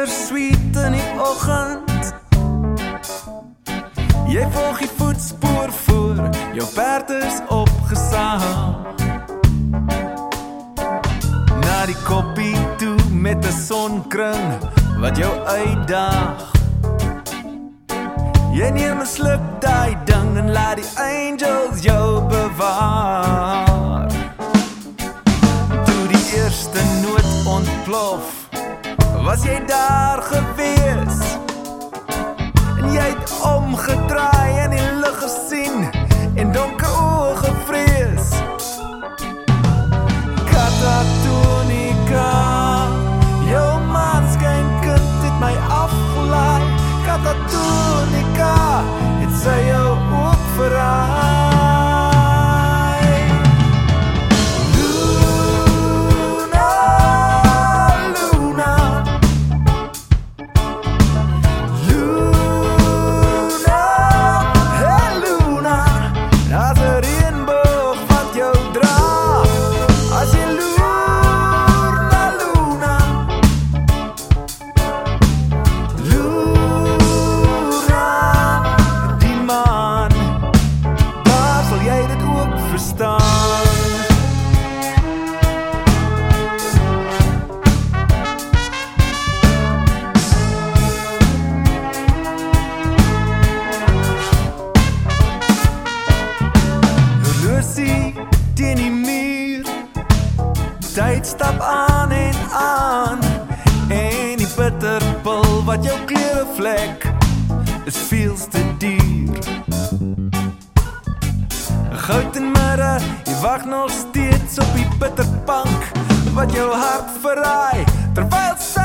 eerste beat is bitter sweet in die oggend. Jy volg die voetspoor voor, jou perd is opgesaag. Na die koppie toe met 'n sonkring wat jou uitdaag. Jy neem 'n sluk daai ding en laat die angels jou bewaar. Toe die eerste noot ontplof, was jy daar gewees? En jy het omgedraai en die lig gesien Tyd stap aan en aan. En die bitterpil wat jou klere vlek Is veels te duur. Goud en midde, jy wag nog steeds op die bitterpank Wat jou hart verraai Terwyl sy